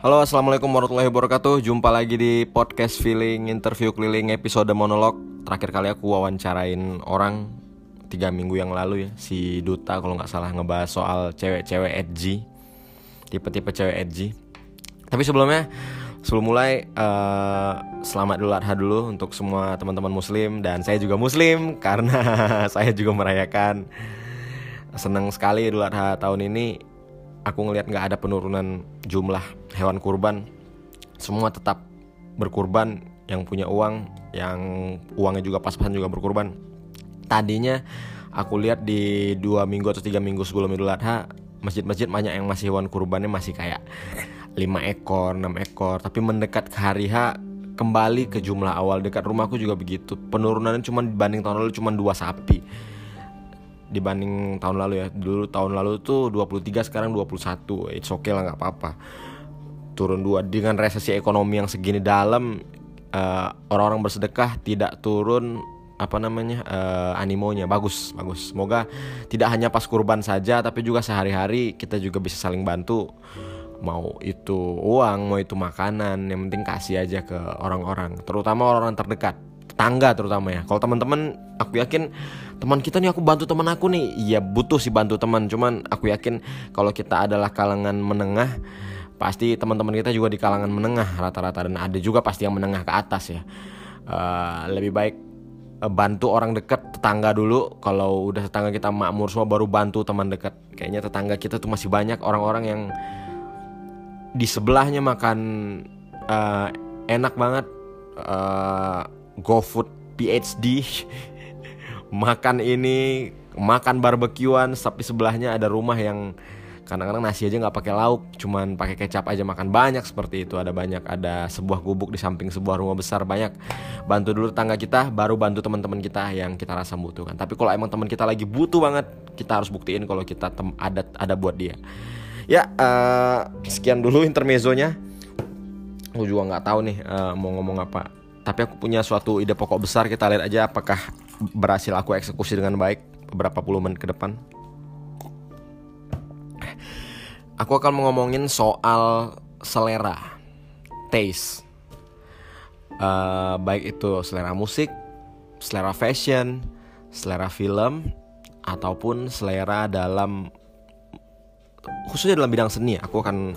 Halo assalamualaikum warahmatullahi wabarakatuh. Jumpa lagi di podcast feeling interview keliling episode monolog. Terakhir kali aku wawancarain orang Tiga minggu yang lalu ya Si Duta kalau nggak salah ngebahas soal cewek-cewek edgy. Tipe-tipe cewek edgy. Tapi sebelumnya Sebelum mulai uh, Selamat dulu adha dulu untuk semua teman-teman muslim Dan saya juga muslim Karena saya juga merayakan. Senang sekali Idul Adha tahun ini aku ngelihat nggak ada penurunan jumlah hewan kurban. Semua tetap berkurban yang punya uang yang uangnya juga pas-pasan juga berkurban. Tadinya aku lihat di dua minggu atau tiga minggu sebelum Idul Adha masjid-masjid banyak yang masih hewan kurbannya masih kayak lima ekor, enam ekor. Tapi mendekat ke hari H kembali ke jumlah awal. Dekat rumahku juga begitu. Penurunannya cuma dibanding tahun lalu cuma dua sapi dibanding tahun lalu ya. Dulu tahun lalu tuh 23 sekarang 21 it's okay lah nggak apa-apa. Turun dua dengan resesi ekonomi yang segini dalam eh, orang-orang bersedekah tidak turun apa namanya uh, animonya. Bagus bagus. Semoga tidak hanya pas kurban saja tapi juga sehari-hari kita juga bisa saling bantu. Mau itu uang mau itu makanan yang penting kasih aja ke orang-orang. Terutama orang-orang terdekat tetangga terutama ya. Kalau teman-teman aku yakin teman kita nih aku bantu teman aku nih. Iya butuh sih bantu teman, cuman aku yakin kalau kita adalah kalangan menengah pasti teman-teman kita juga di kalangan menengah rata-rata dan ada juga pasti yang menengah ke atas ya. Uh, lebih baik uh, bantu orang dekat tetangga dulu kalau udah tetangga kita makmur semua baru bantu teman dekat kayaknya tetangga kita tuh masih banyak orang-orang yang di sebelahnya makan uh, enak banget uh, GoFood PhD makan ini makan barbekyuan tapi sebelahnya ada rumah yang kadang-kadang nasi aja nggak pakai lauk cuman pakai kecap aja makan. Banyak seperti itu. Ada banyak ada sebuah gubuk di samping sebuah rumah besar. Banyak. Bantu dulu tetangga kita baru bantu teman-teman kita yang kita rasa butuhkan tapi kalau emang teman kita lagi butuh banget kita harus buktiin kalau kita tem ada ada buat dia. Ya uh, sekian dulu intermezzonya. Aku juga nggak tahu nih uh, mau ngomong apa tapi aku punya suatu ide pokok besar kita lihat aja apakah berhasil aku eksekusi dengan baik beberapa puluh menit ke depan. Aku akan ngomongin soal selera taste. Uh, baik itu selera musik selera fashion selera film ataupun selera dalam khususnya dalam bidang seni. Aku akan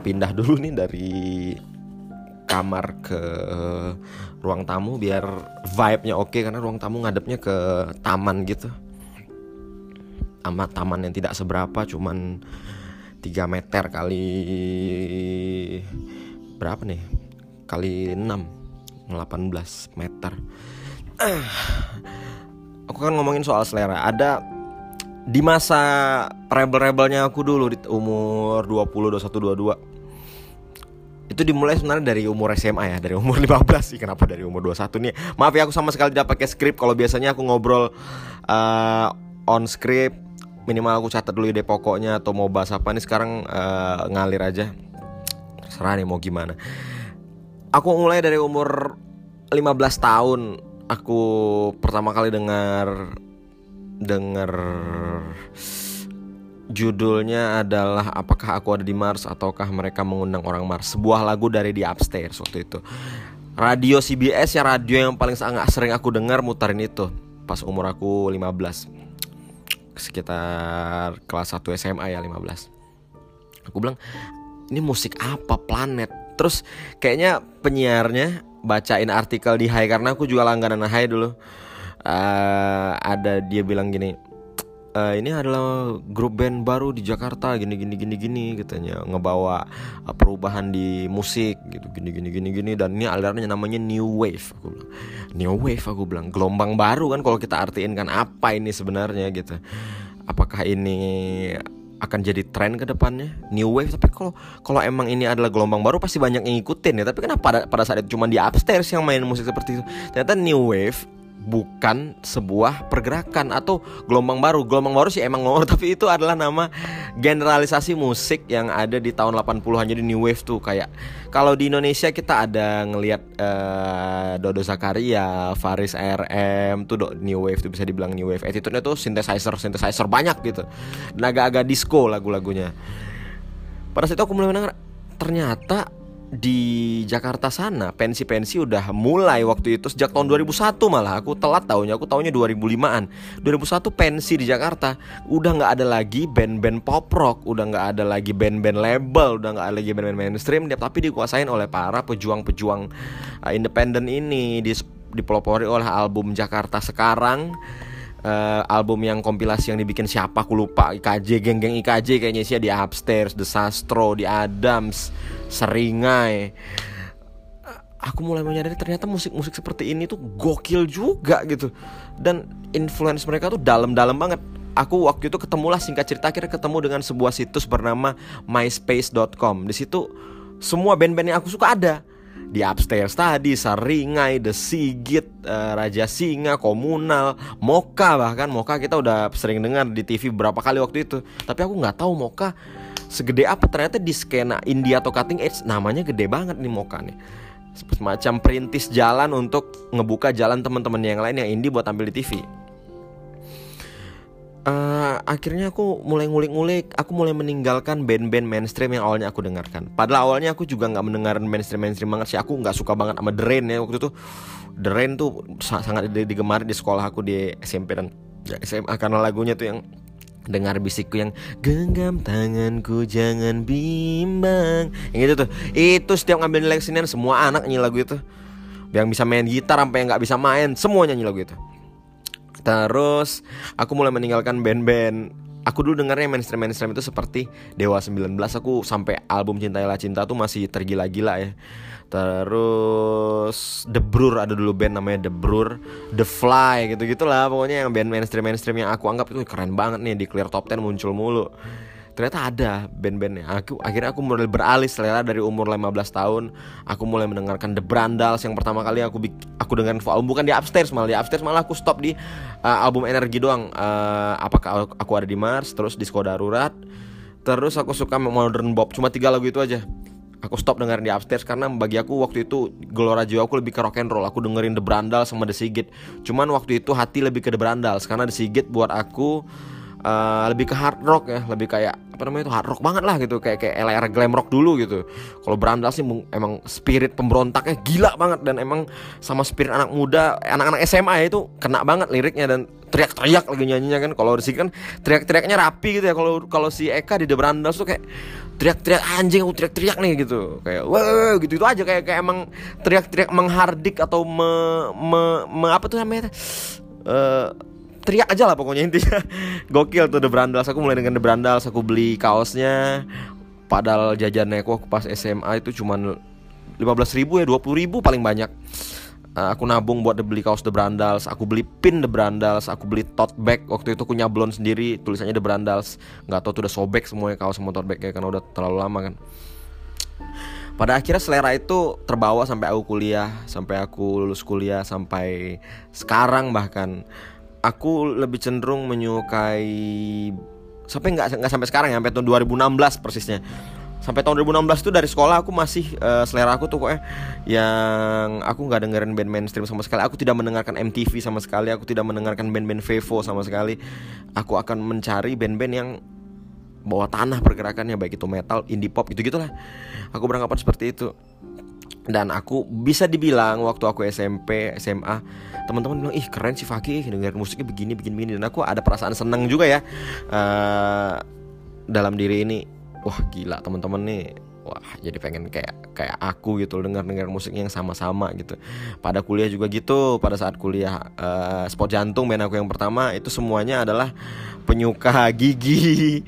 pindah dulu nih dari kamar ke ruang tamu biar vibe-nya oke karena ruang tamu ngadepnya ke taman gitu. Amat taman yang tidak seberapa cuman 3 meter kali berapa nih? Kali 6 18 meter. Aku kan ngomongin soal selera. Ada di masa rebel-rebelnya aku dulu di umur 20 21 22 itu dimulai sebenarnya dari umur SMA ya dari umur 15 sih kenapa dari umur 21 nih. Maaf ya aku sama sekali tidak pakai skrip. Kalau biasanya aku ngobrol uh, on script minimal aku catat dulu ide pokoknya atau mau bahas apa nih sekarang uh, ngalir aja. Serah nih mau gimana. Aku mulai dari umur 15 tahun. Aku pertama kali dengar dengar Judulnya adalah Apakah Aku Ada di Mars? Ataukah mereka mengundang orang Mars? Sebuah lagu dari di Upstairs waktu itu. Radio CBS ya radio yang paling sering aku dengar mutarin itu. Pas umur aku 15 Sekitar kelas 1 SMA ya 15 Aku bilang ini musik apa? Planet. Terus kayaknya penyiarnya bacain artikel di Hai Karena aku juga langganan Hai dulu. Uh, Ada dia bilang gini uh, ini adalah grup band baru di Jakarta gini gini gini gini katanya. Ngebawa uh, perubahan di musik gitu. Gini gini gini gini. Dan ini alirannya namanya new wave aku bilang. New wave aku bilang. Gelombang baru kan kalau kita artiin kan apa ini sebenarnya gitu. Apakah ini akan jadi tren ke depannya? New wave tapi kalau kalau emang ini adalah gelombang baru pasti banyak yang ngikutin ya. Tapi kenapa pada pada saat itu cuma di upstairs yang main musik seperti itu? Ternyata new wave bukan sebuah pergerakan atau gelombang baru. Gelombang baru sih emang ngomong tapi itu adalah nama generalisasi musik yang ada di tahun 80-an jadi new wave tuh kayak kalau di Indonesia kita ada ngelihat uh, Dodo Zakaria, Faris RM tuh do, new wave tuh bisa dibilang new wave. Attitude-nya tuh synthesizer synthesizer banyak gitu. Dan agak-agak disco lagu-lagunya. Pada saat itu aku mulai mendengar ternyata di Jakarta sana pensi-pensi udah mulai waktu itu sejak tahun 2001 malah. Aku telat tahunnya aku tahunnya 2005an 2001 pensi di Jakarta udah nggak ada lagi band-band pop rock udah nggak ada lagi band-band label udah nggak ada lagi band-band mainstream tapi dikuasain oleh para pejuang-pejuang uh, independen ini dipelopori oleh album Jakarta sekarang uh, album yang kompilasi yang dibikin siapa aku lupa. IKJ geng-geng IKJ kayaknya sih di Upstairs, The Sastro, di Adams, Seringai. Aku mulai menyadari ternyata musik-musik seperti ini tuh gokil juga gitu. Dan influence mereka tuh dalam-dalam banget. Aku waktu itu ketemulah singkat cerita akhirnya ketemu dengan sebuah situs bernama myspace.com di situ semua band-band yang aku suka ada di upstairs tadi Saringai, The Sigit, uh, Raja Singa, Komunal, Moka bahkan Moka kita udah sering dengar di TV berapa kali waktu itu. Tapi aku nggak tahu Moka segede apa ternyata di skena India atau cutting edge namanya gede banget nih Moka nih. Semacam perintis jalan untuk ngebuka jalan teman-teman yang lain yang indie buat tampil di TV uh, akhirnya aku mulai ngulik-ngulik. Aku mulai meninggalkan band-band mainstream yang awalnya aku dengarkan. Padahal awalnya aku juga nggak mendengarkan mainstream mainstream banget sih. Aku nggak suka banget sama The Rain ya waktu itu. The Rain tuh sangat digemari di sekolah aku di SMP dan ya, SMA karena lagunya tuh yang dengar bisikku yang genggam tanganku jangan bimbang. Yang itu tuh. Itu setiap ngambil nilai kesenian semua anak nyanyi lagu itu. Yang bisa main gitar sampai yang nggak bisa main semua nyanyi lagu itu Terus aku mulai meninggalkan band-band. Aku dulu dengarnya mainstream-mainstream itu seperti Dewa 19 Aku sampai album Cintailah Cinta tuh masih tergila-gila ya. Terus The Brur ada dulu band namanya The Brur The Fly gitu-gitu lah Pokoknya yang band mainstream-mainstream yang aku anggap itu keren banget nih. Di clear top 10 muncul mulu ternyata ada band-bandnya. Aku akhirnya aku mulai beralih selera dari umur 15 tahun. Aku mulai mendengarkan The Brandals yang pertama kali aku aku dengerin album bukan di upstairs malah di upstairs malah aku stop di uh, album energi doang. Uh, apakah aku ada di Mars terus Disco Darurat. Terus aku suka modern pop cuma tiga lagu itu aja. Aku stop dengerin di upstairs karena bagi aku waktu itu gelora jiwa aku lebih ke rock and roll. Aku dengerin The Brandals sama The Sigit cuman waktu itu hati lebih ke The Brandals karena The Sigit buat aku uh, lebih ke hard rock ya lebih kayak apa namanya itu hard rock banget lah gitu kayak kayak LR glam rock dulu gitu. Kalau Berandal sih emang spirit pemberontaknya gila banget dan emang sama spirit anak muda anak-anak SMA itu kena banget liriknya dan teriak-teriak lagi nyanyinya kan. Kalau di kan teriak-teriaknya rapi gitu ya. Kalau kalau si Eka di The Brandas tuh kayak teriak-teriak anjing aku teriak-teriak nih gitu. Kayak wah gitu itu aja. Kayak kayak emang teriak-teriak menghardik atau me, me, me apa tuh namanya uh, teriak aja lah pokoknya intinya. Gokil tuh The Brandals. Aku mulai dengan The Brandals aku beli kaosnya. Padahal jajannya aku pas SMA itu cuman 15 ribu ya 20 ribu paling banyak. Uh, aku nabung buat beli kaos The Brandals. Aku beli pin The Brandals aku beli tote bag. Waktu itu aku nyablon sendiri tulisannya The Brandals. Nggak tahu tuh udah sobek semuanya kaos sama tote bag ya karena udah terlalu lama kan. Pada akhirnya selera itu terbawa sampai aku kuliah sampai aku lulus kuliah sampai sekarang bahkan aku lebih cenderung menyukai sampai nggak nggak sampai sekarang ya sampai tahun 2016 persisnya. Sampai tahun 2016 tuh dari sekolah aku masih uh, selera aku tuh kok yang aku nggak dengerin band mainstream sama sekali. Aku tidak mendengarkan MTV sama sekali. Aku tidak mendengarkan band-band Vevo sama sekali. Aku akan mencari band-band yang bawa tanah pergerakannya baik itu metal indie pop gitu gitulah aku beranggapan seperti itu dan aku bisa dibilang waktu aku SMP SMA teman-teman bilang ih keren sih Fakih dengar musiknya begini begini begini. Dan aku ada perasaan senang juga ya uh, dalam diri ini wah gila teman-teman nih wah jadi pengen kayak kayak aku gitu dengar dengar musik yang sama-sama gitu. Pada kuliah juga gitu pada saat kuliah uh, sport jantung band aku yang pertama itu semuanya adalah penyuka gigi.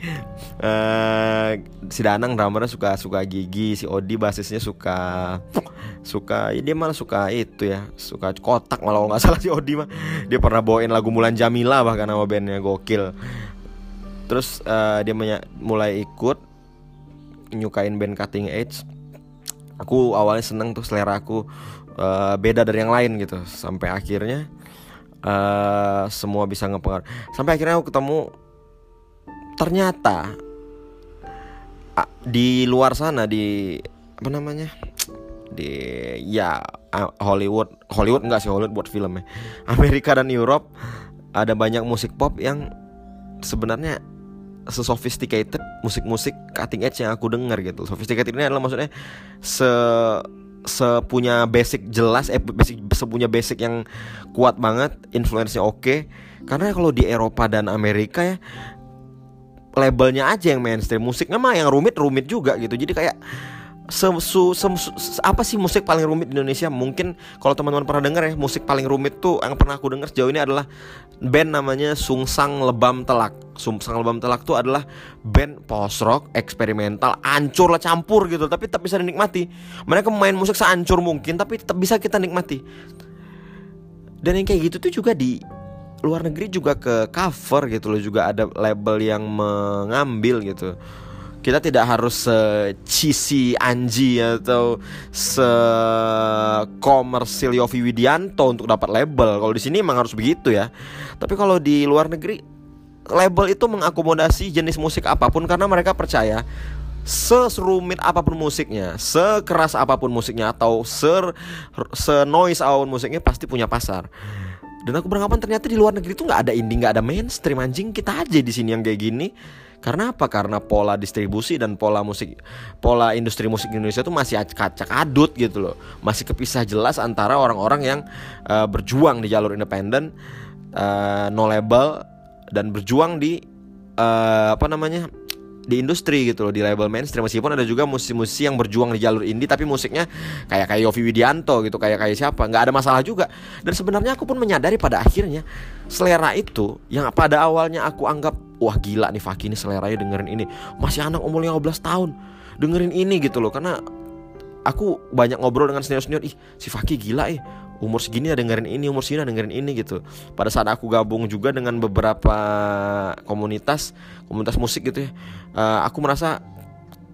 Uh, si Danang drummernya suka suka gigi si Odi basisnya suka suka ya dia malah suka itu ya suka kotak malah nggak salah si Odi mah. Dia pernah bawain lagu Mulan Jamila bahkan nama bandnya gokil. Terus uh, dia mulai ikut nyukain band Cutting Edge aku awalnya seneng tuh selera aku uh, beda dari yang lain gitu. Sampai akhirnya uh, semua bisa ngepengaruh. Sampai akhirnya aku ketemu ternyata di luar sana di apa namanya di ya Hollywood Hollywood enggak sih Hollywood buat film ya. Amerika dan Europe ada banyak musik pop yang sebenarnya sesophisticated musik-musik cutting edge yang aku dengar gitu. Sophisticated ini adalah maksudnya se sepunya basic jelas eh basic sepunya basic yang kuat banget, influence-nya oke. Karena kalau di Eropa dan Amerika ya labelnya aja yang mainstream, musiknya mah yang rumit-rumit juga gitu. Jadi kayak se, su, se, apa sih musik paling rumit di Indonesia? Mungkin kalau teman-teman pernah dengar ya, musik paling rumit tuh yang pernah aku dengar sejauh ini adalah band namanya Sungsang Lebam Telak. Sungsang Lebam Telak tuh adalah band post rock eksperimental, ancur lah campur gitu, tapi tetap bisa dinikmati. Mereka main musik seancur mungkin, tapi tetap bisa kita nikmati. Dan yang kayak gitu tuh juga di luar negeri juga ke cover gitu loh, juga ada label yang mengambil gitu kita tidak harus se cheesy Anji atau se komersil Yofi Widianto untuk dapat label. Kalau di sini emang harus begitu ya. Tapi kalau di luar negeri label itu mengakomodasi jenis musik apa pun karena mereka percaya seserumit apa pun musiknya, sekeras apa pun musiknya atau ser se noise apa pun musiknya pasti punya pasar. Dan aku beranggapan ternyata di luar negeri itu nggak ada indie, nggak ada mainstream anjing kita aja di sini yang kayak gini. Karena apa? Karena pola distribusi dan pola musik, pola industri musik Indonesia itu masih acak adut gitu loh. Masih kepisah jelas antara orang-orang yang uh, berjuang di jalur independen, uh, no label dan berjuang di uh, apa namanya di industri gitu loh di label mainstream. Meskipun ada juga musisi-musisi yang berjuang di jalur indie tapi musiknya kayak kayak Yofi Widianto gitu kayak kayak siapa. Nggak ada masalah juga. Dan sebenarnya aku pun menyadari pada akhirnya selera itu yang pada awalnya aku anggap wah gila nih Faki ini seleranya dengerin ini. Masih anak umur 15 tahun dengerin ini gitu loh. Karena aku banyak ngobrol dengan senior-senior ih si Faki gila eh umur segini ada dengerin ini umur segini ada dengerin ini gitu pada saat aku gabung juga dengan beberapa komunitas komunitas musik gitu ya uh, aku merasa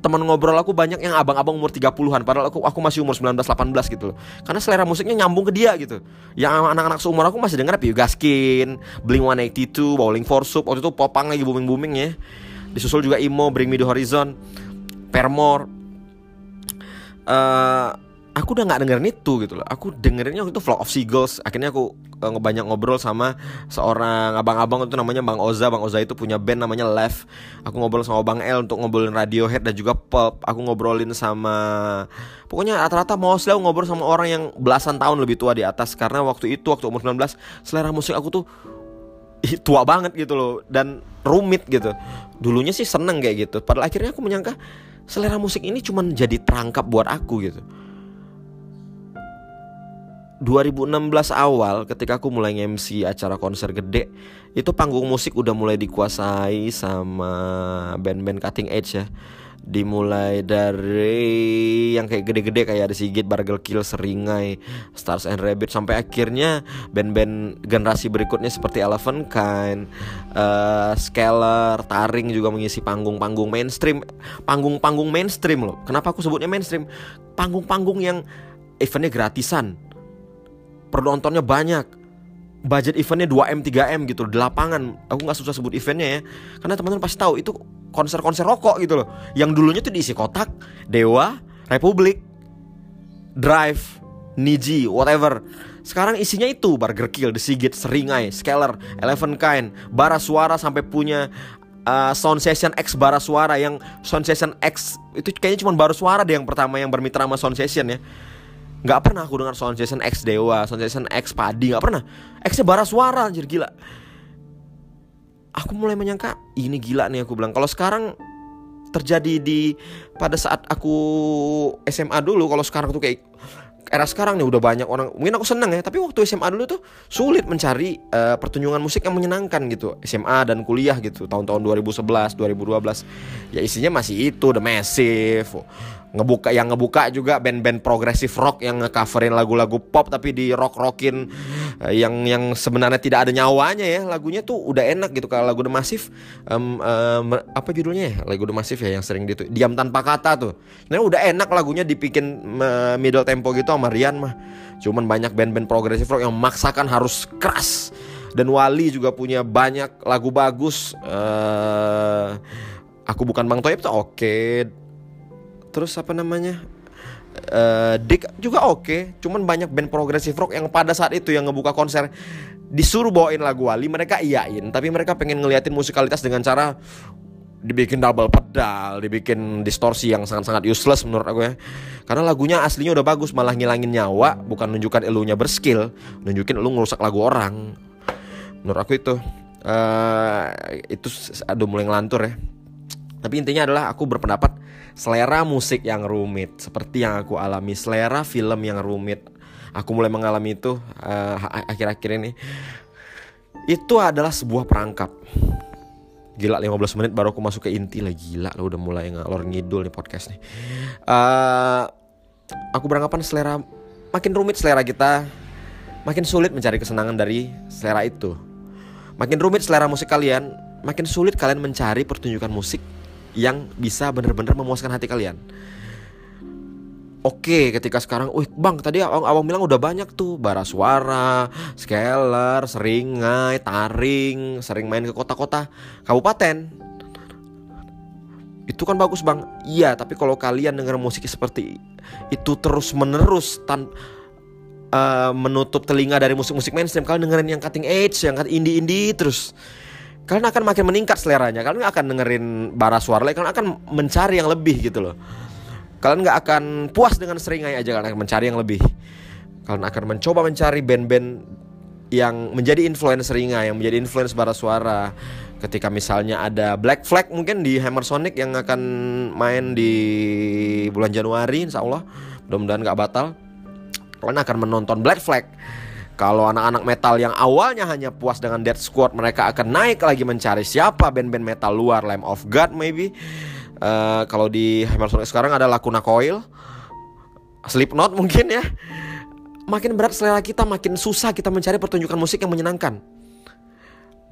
teman ngobrol aku banyak yang abang-abang umur 30-an padahal aku aku masih umur 19 18 gitu Karena selera musiknya nyambung ke dia gitu. Yang anak-anak seumur aku masih denger Piu Gaskin, Blink-182, Bowling for Soup. Waktu itu popang lagi booming-booming ya. Disusul juga Emo, Bring Me The Horizon, Paramore. Uh, aku udah nggak dengerin itu gitu loh. Aku dengerinnya waktu itu Flock of Seagulls. Akhirnya aku uh, banyak ngobrol sama seorang abang-abang itu namanya Bang Oza. Bang Oza itu punya band namanya Left aku ngobrol sama Bang El untuk ngobrolin Radiohead dan juga pop aku ngobrolin sama pokoknya rata-rata mostly aku ngobrol sama orang yang belasan tahun lebih tua di atas. Karena waktu itu waktu umur 19 selera musik aku tuh tua banget gitu loh dan rumit gitu. Dulunya sih seneng kayak gitu. Padahal akhirnya aku menyangka selera musik ini cuma jadi terangkap buat aku gitu 2016 awal ketika aku mulai MC acara konser gede itu panggung musik udah mulai dikuasai sama band-band cutting edge ya dimulai dari yang kayak gede-gede kayak ada Sigit, Bargel Kill, Seringai, Stars and Rabbit sampai akhirnya band-band generasi berikutnya seperti Elephant Kind, uh, Scalar, Taring juga mengisi panggung-panggung mainstream, panggung-panggung mainstream loh. Kenapa aku sebutnya mainstream? Panggung-panggung yang eventnya gratisan, penontonnya banyak. Budget eventnya 2M 3M gitu di lapangan. Aku nggak susah sebut eventnya ya karena teman-teman pasti tahu itu konser-konser rokok gitu loh. Yang dulunya tuh diisi kotak Dewa Republik Drive Niji whatever. Sekarang isinya itu Burger Kill, The Sigit, Seringai, Scalar, Eleven Kind, Bara Suara sampai punya uh, Sound Session X Bara Suara yang Sound Session X itu kayaknya cuma baru suara deh yang pertama yang bermitra sama Sound Session ya nggak pernah aku dengar Sound Jason X Dewa, Sound Jason X Padi, nggak pernah. X-nya bara suara anjir gila. Aku mulai menyangka ini gila nih aku bilang. Kalau sekarang terjadi di pada saat aku SMA dulu, kalau sekarang tuh kayak era sekarang nih udah banyak orang mungkin aku seneng ya tapi waktu SMA dulu tuh sulit mencari uh, pertunjukan musik yang menyenangkan gitu SMA dan kuliah gitu tahun-tahun 2011 2012 ya isinya masih itu The Massive ngebuka yang ngebuka juga band-band progresif rock yang ngecoverin lagu-lagu pop tapi di rock-rockin uh, yang yang sebenarnya tidak ada nyawanya ya. Lagunya tuh udah enak gitu kalau lagu The Massive um, um, apa judulnya ya? Lagu The Massive ya yang sering gitu diam tanpa kata tuh. Nah udah enak lagunya dibikin uh, middle tempo gitu sama Rian mah. Cuman banyak band-band progresif rock yang memaksakan harus keras. Dan Wali juga punya banyak lagu bagus uh, aku bukan Bang Toyib tuh oke. okay terus apa namanya uh, Dick juga oke okay. cuman banyak band progresif rock yang pada saat itu yang ngebuka konser disuruh bawain lagu Wali mereka iyain tapi mereka pengen ngeliatin musikalitas dengan cara dibikin double pedal, dibikin distorsi yang sangat-sangat useless menurut aku ya. Karena lagunya aslinya udah bagus, malah ngilangin nyawa, bukan nunjukkan elunya berskill, nunjukin elu ngerusak lagu orang. Menurut aku itu uh, itu aduh mulai ngelantur ya. Tapi intinya adalah aku berpendapat selera musik yang rumit seperti yang aku alami, selera film yang rumit. Aku mulai mengalami itu uh, akhir-akhir ini. Itu adalah sebuah perangkap. Gila 15 menit baru aku masuk ke inti lah. Gila lo udah mulai ngalor ngidul nih podcast nih. Uh, Aku beranggapan selera Makin rumit selera kita Makin sulit mencari kesenangan dari selera itu. Makin rumit selera musik kalian Makin sulit kalian mencari pertunjukan musik Yang bisa benar-benar memuaskan hati kalian Oke, ketika sekarang, wih bang tadi abang, abang bilang udah banyak tuh bara suara, scaler, seringai, taring, sering main ke kota-kota, kabupaten. Itu kan bagus bang. Iya, tapi kalau kalian dengar musik seperti itu terus menerus tan uh, menutup telinga dari musik-musik mainstream, kalian dengerin yang cutting edge, yang indie-indie terus kalian akan makin meningkat seleranya. Kalian akan dengerin bara suara, kalian akan mencari yang lebih gitu loh Kalian nggak akan puas dengan seringai aja kalian akan mencari yang lebih. Kalian akan mencoba mencari band-band yang menjadi influencer seringai, yang menjadi influence bara suara. Ketika misalnya ada Black Flag mungkin di Hammer Sonic yang akan main di bulan Januari, insya Allah, mudah-mudahan nggak batal. Kalian akan menonton Black Flag. Kalau anak-anak metal yang awalnya hanya puas dengan Dead Squad, mereka akan naik lagi mencari siapa band-band metal luar, Lamb of God maybe Uh, kalau di Hammer Sonic sekarang ada Lacuna Coil, Slipknot mungkin ya. Makin berat selera kita, makin susah kita mencari pertunjukan musik yang menyenangkan.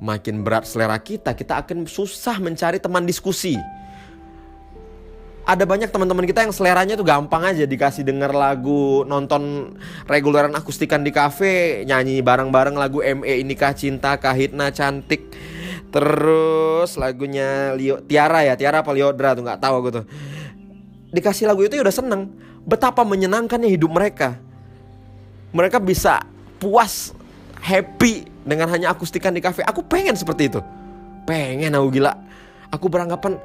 Makin berat selera kita, kita akan susah mencari teman diskusi. Ada banyak teman-teman kita yang seleranya tuh gampang aja dikasih denger lagu, nonton reguleran akustikan di kafe, nyanyi bareng-bareng lagu ME Inikah Cinta, Kahitna Cantik Terus lagunya Leo Tiara ya, Tiara apa Liodra tuh nggak tahu aku tuh. Dikasih lagu itu ya udah seneng. Betapa menyenangkannya hidup mereka. Mereka bisa puas, happy dengan hanya akustikan di kafe. Aku pengen seperti itu. Pengen aku gila. Aku beranggapan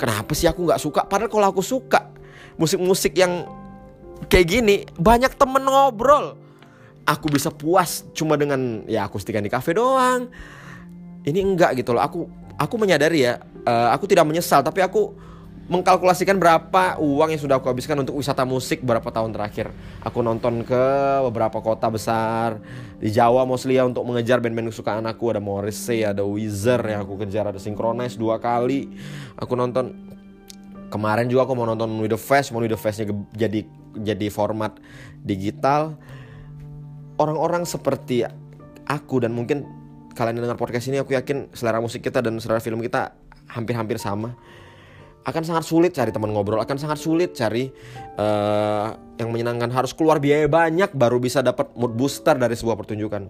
kenapa sih aku nggak suka? Padahal kalau aku suka musik-musik yang kayak gini banyak temen ngobrol. Aku bisa puas cuma dengan ya akustikan di kafe doang ini enggak gitu loh aku aku menyadari ya uh, aku tidak menyesal tapi aku mengkalkulasikan berapa uang yang sudah aku habiskan untuk wisata musik beberapa tahun terakhir. Aku nonton ke beberapa kota besar di Jawa mostly ya untuk mengejar band-band kesukaan aku ada Morrissey, ada Weezer yang aku kejar, ada Synchronize dua kali. Aku nonton kemarin juga aku mau nonton With The Fest, mau With The Festnya jadi jadi format digital. Orang-orang seperti aku dan mungkin kalian dengar podcast ini aku yakin selera musik kita dan selera film kita hampir-hampir sama akan sangat sulit cari teman ngobrol akan sangat sulit cari uh, yang menyenangkan. Harus keluar biaya banyak baru bisa dapat mood booster dari sebuah pertunjukan.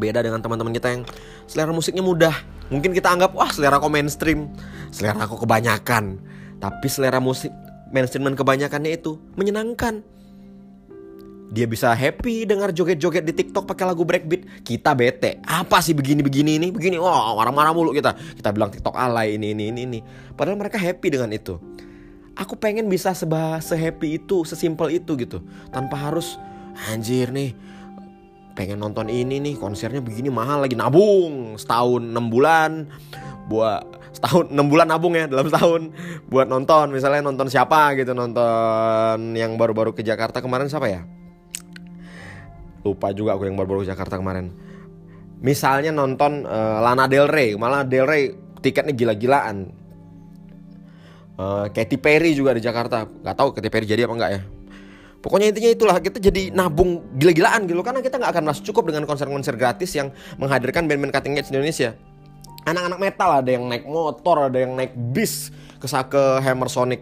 Beda dengan teman-teman kita yang selera musiknya mudah. Mungkin kita anggap wah selera kok mainstream. Selera aku kebanyakan. Tapi selera musik mainstream dan kebanyakannya itu menyenangkan dia bisa happy dengar joget-joget di TikTok pakai lagu breakbeat. Kita bete. Apa sih begini-begini ini? Begini, wah oh, marah-marah mulu kita. Kita bilang TikTok alay ini ini ini ini. Padahal mereka happy dengan itu. Aku pengen bisa seba sehappy itu, sesimpel itu gitu. Tanpa harus anjir nih pengen nonton ini nih konsernya begini mahal lagi nabung setahun enam bulan buat setahun enam bulan nabung ya dalam setahun buat nonton misalnya nonton siapa gitu nonton yang baru-baru ke Jakarta kemarin siapa ya lupa juga aku yang baru-baru Jakarta kemarin. Misalnya nonton uh, Lana Del Rey. Malah Del Rey tiketnya gila-gilaan. Uh, Katy Perry juga di Jakarta. Nggak tahu Katy Perry jadi apa enggak ya. Pokoknya intinya itulah kita jadi nabung gila-gilaan gitu. Karena kita nggak akan merasa cukup dengan konser-konser gratis yang menghadirkan band-band cutting edge di Indonesia. Anak-anak metal ada yang naik motor, ada yang naik bis ke ke Hammer Sonic.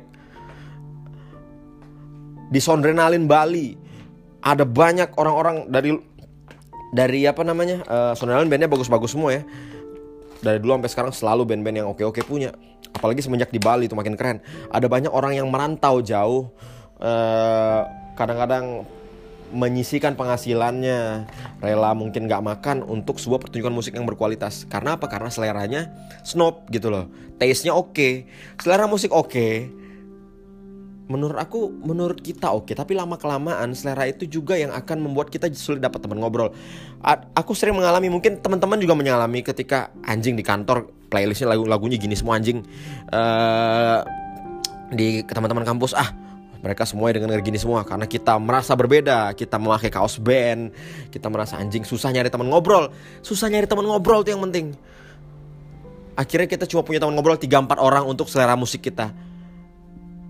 Di Sondrenalin Bali ada banyak orang-orang dari dari apa namanya uh, Sonderland bandnya bagus-bagus semua ya dari dulu sampai sekarang selalu band-band yang oke-oke punya apalagi semenjak di Bali itu makin keren ada banyak orang yang merantau jauh eh, kadang-kadang menyisikan penghasilannya, rela mungkin nggak makan untuk sebuah pertunjukan musik yang berkualitas. Karena apa? Karena seleranya snob gitu loh. Taste-nya oke, okay. selera musik oke. Okay. Menurut aku, menurut kita oke, okay. tapi lama kelamaan selera itu juga yang akan membuat kita sulit dapat teman ngobrol. A aku sering mengalami, mungkin teman-teman juga mengalami ketika anjing di kantor playlistnya lagu-lagunya gini semua anjing. Uh, di teman-teman kampus ah mereka semua dengan gini semua karena kita merasa berbeda kita memakai kaos band kita merasa anjing susah nyari teman ngobrol susah nyari teman ngobrol itu yang penting akhirnya kita cuma punya teman ngobrol 3-4 orang untuk selera musik kita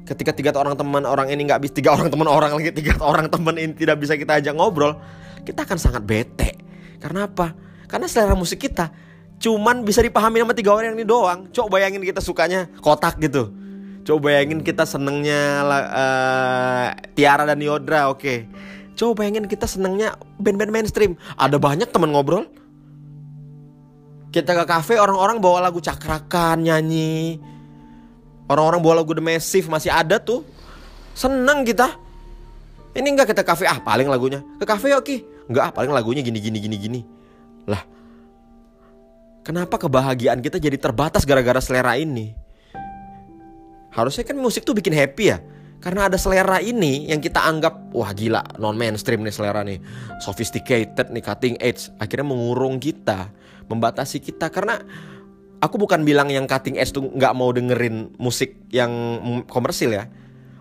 ketika tiga orang teman orang ini nggak bisa tiga orang teman orang lagi tiga orang teman ini tidak bisa kita ajak ngobrol kita akan sangat bete karena apa karena selera musik kita cuman bisa dipahami sama tiga orang ini doang coba bayangin kita sukanya kotak gitu Coba bayangin kita senengnya uh, Tiara dan Yodra, oke. Okay. Coba bayangin kita senengnya band-band mainstream. Ada banyak teman ngobrol. Kita ke kafe orang-orang bawa lagu cakrakan nyanyi. Orang-orang bawa lagu The Massive masih ada tuh. Seneng kita. Ini enggak kita kafe ah paling lagunya. Ke kafe oke. Enggak ah paling lagunya gini gini gini gini. Lah. Kenapa kebahagiaan kita jadi terbatas gara-gara selera ini? Harusnya kan musik tuh bikin happy ya. Karena ada selera ini yang kita anggap wah gila non mainstream nih selera nih, sophisticated nih cutting edge, akhirnya mengurung kita, membatasi kita karena aku bukan bilang yang cutting edge tuh nggak mau dengerin musik yang komersil ya,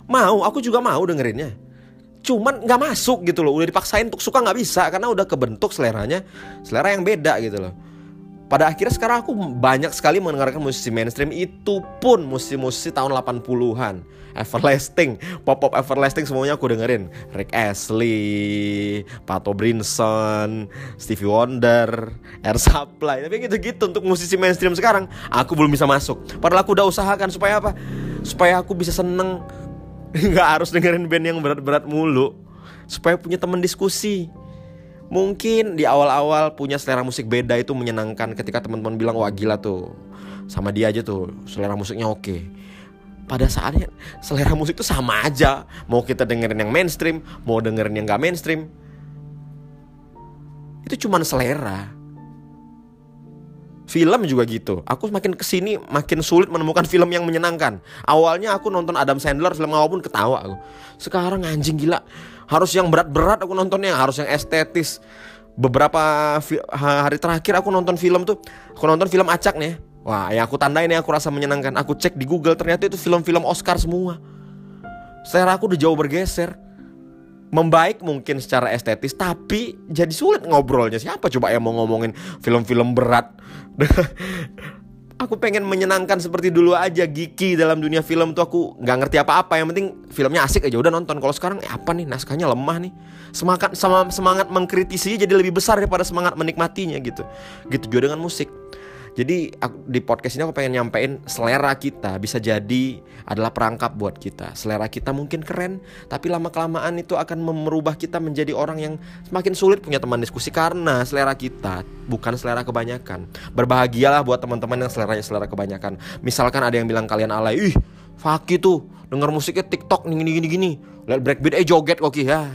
mau, aku juga mau dengerinnya, cuman nggak masuk gitu loh, udah dipaksain untuk suka nggak bisa karena udah kebentuk seleranya, selera yang beda gitu loh pada akhirnya sekarang aku banyak sekali mendengarkan musisi mainstream. Itu pun musisi-musisi tahun 80-an Everlasting, pop-pop Everlasting semuanya aku dengerin. Rick Astley, Pato Brinson, Stevie Wonder, Air Supply. Tapi gitu-gitu untuk musisi mainstream sekarang Aku belum bisa masuk. Padahal aku udah usahakan supaya apa? Supaya aku bisa seneng. Gak harus dengerin band yang berat-berat mulu. Supaya punya teman diskusi Mungkin di awal-awal punya selera musik beda itu menyenangkan ketika teman-teman bilang wah gila tuh sama dia aja tuh selera musiknya oke. Pada saatnya selera musik itu sama aja. Mau kita dengerin yang mainstream, mau dengerin yang gak mainstream. Itu cuman selera. Film juga gitu. Aku makin ke sini makin sulit menemukan film yang menyenangkan. Awalnya aku nonton Adam Sandler film apa pun ketawa aku. Sekarang anjing gila harus yang berat-berat aku nontonnya harus yang estetis. Beberapa hari terakhir aku nonton film tuh aku nonton film acak nih. Wah yang aku tandain yang aku rasa menyenangkan. Aku cek di Google ternyata itu film-film Oscar semua. Selera aku udah jauh bergeser. Membaik mungkin secara estetis tapi jadi sulit ngobrolnya. Siapa coba yang mau ngomongin film-film berat aku pengen menyenangkan seperti dulu aja Giki dalam dunia film tuh aku nggak ngerti apa-apa. Yang penting filmnya asik aja udah nonton. Kalau sekarang eh, apa nih? Naskahnya lemah nih. Semangat sama semangat mengkritisi jadi lebih besar daripada semangat menikmatinya gitu. Gitu juga dengan musik jadi di podcast ini aku pengen nyampein selera kita bisa jadi adalah perangkap buat kita. Selera kita mungkin keren, tapi lama kelamaan itu akan merubah kita menjadi orang yang semakin sulit punya teman diskusi karena selera kita bukan selera kebanyakan. Berbahagialah buat teman-teman yang seleranya selera kebanyakan. Misalkan ada yang bilang kalian alay, ih Faki tuh denger musiknya TikTok gini gini gini. Lihat breakbeat eh joget kok ya.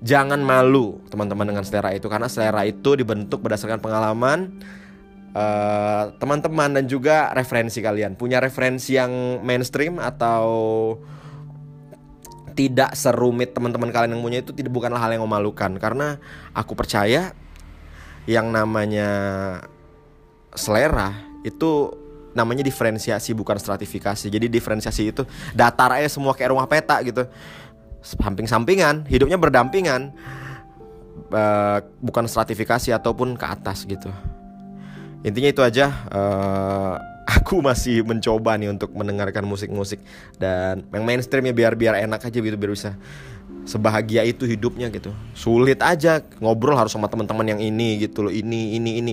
Jangan malu teman-teman dengan selera itu karena selera itu dibentuk berdasarkan pengalaman teman-teman uh, dan juga referensi kalian. Punya referensi yang mainstream atau tidak serumit teman-teman kalian yang punya itu tidak bukanlah hal yang memalukan. Karena aku percaya yang namanya selera itu namanya diferensiasi bukan stratifikasi. Jadi diferensiasi itu datar aja semua kayak rumah peta gitu. Samping-sampingan hidupnya berdampingan uh, bukan stratifikasi ataupun ke atas gitu intinya itu aja uh, aku masih mencoba nih untuk mendengarkan musik-musik dan yang mainstream ya biar biar enak aja gitu biar bisa sebahagia itu hidupnya gitu. Sulit aja ngobrol harus sama teman-teman yang ini gitu loh ini ini ini.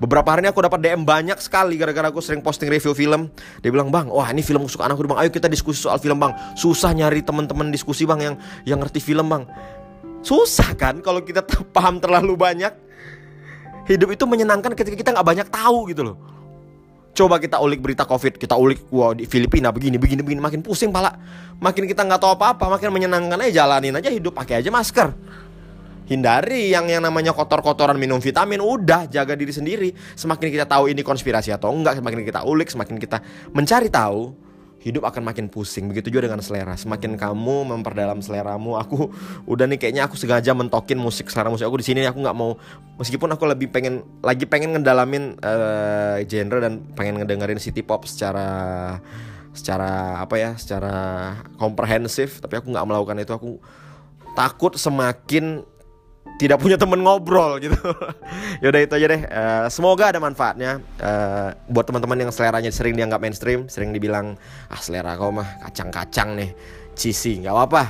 Beberapa hari ini aku dapat DM banyak sekali gara-gara aku sering posting review film. Dia bilang bang wah ini film kesukaan aku bang. Ayo kita diskusi soal film bang. Susah nyari teman-teman diskusi bang yang yang ngerti film bang. Susah kan kalau kita paham terlalu banyak hidup itu menyenangkan ketika kita nggak banyak tahu gitu loh. Coba kita ulik berita covid kita ulik wah di Filipina begini begini begini makin pusing pala. Makin kita nggak tahu apa apa makin menyenangkan aja jalanin aja hidup pakai aja masker. Hindari yang yang namanya kotor-kotoran minum vitamin udah jaga diri sendiri. Semakin kita tahu ini konspirasi atau enggak semakin kita ulik semakin kita mencari tahu hidup akan makin pusing. Begitu juga dengan selera. Semakin kamu memperdalam seleramu aku udah nih kayaknya aku sengaja mentokin musik selera musik aku di sini. Aku nggak mau meskipun aku lebih pengen lagi pengen ngedalamin uh, genre dan pengen ngedengerin city pop secara secara apa ya secara komprehensif tapi aku nggak melakukan itu. Aku takut semakin tidak punya temen ngobrol gitu. Yaudah itu aja deh. Uh, semoga ada manfaatnya uh, buat teman-teman yang seleranya sering dianggap mainstream, sering dibilang ah selera kau mah kacang-kacang nih, cheesy, nggak apa-apa.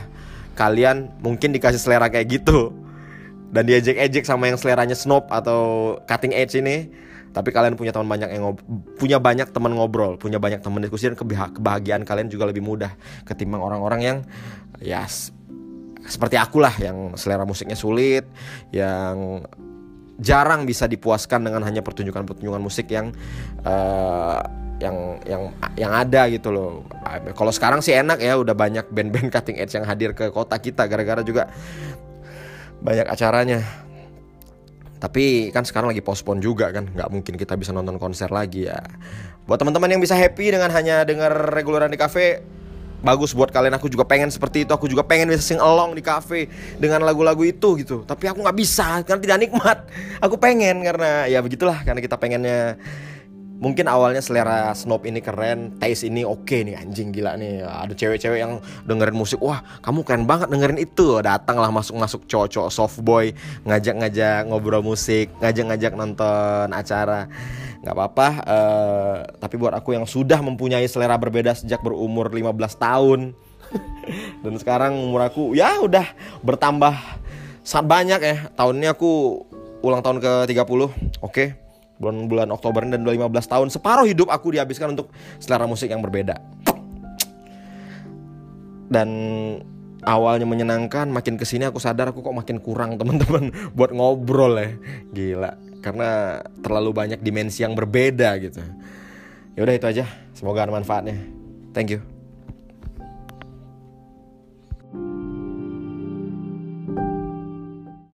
Kalian mungkin dikasih selera kayak gitu dan diejek-ejek sama yang seleranya snob atau cutting edge ini. Tapi kalian punya teman banyak yang punya banyak teman ngobrol, punya banyak teman diskusi dan kebahagiaan kalian juga lebih mudah ketimbang orang-orang yang ya seperti aku lah yang selera musiknya sulit, yang jarang bisa dipuaskan dengan hanya pertunjukan-pertunjukan musik yang uh, yang yang yang ada gitu loh. Kalau sekarang sih enak ya, udah banyak band-band cutting edge yang hadir ke kota kita gara-gara juga banyak acaranya. Tapi kan sekarang lagi pospon juga kan, nggak mungkin kita bisa nonton konser lagi ya. Buat teman-teman yang bisa happy dengan hanya dengar reguleran di cafe, bagus buat kalian. Aku juga pengen seperti itu. Aku juga pengen bisa sing along di cafe dengan lagu-lagu itu gitu. Tapi aku nggak bisa karena tidak nikmat. Aku pengen karena ya begitulah karena kita pengennya mungkin awalnya selera snob ini keren, taste ini oke okay nih anjing gila nih. Ada cewek-cewek yang dengerin musik, wah kamu keren banget dengerin itu. Datanglah masuk-masuk cowok-cowok soft boy, ngajak-ngajak ngobrol musik, ngajak-ngajak nonton acara nggak apa-apa uh, tapi buat aku yang sudah mempunyai selera berbeda sejak berumur 15 tahun. Dan sekarang umur aku ya udah bertambah sangat banyak ya. Tahunnya aku ulang tahun ke 30 oke. Okay. bulan bulan Oktober dan 15 tahun. Separuh hidup aku dihabiskan untuk selera musik yang berbeda. Dan awalnya menyenangkan makin ke sini aku sadar aku kok makin kurang teman-teman buat ngobrol ya. Gila karena terlalu banyak dimensi yang berbeda gitu. Ya udah itu aja. Semoga ada manfaatnya. Thank you.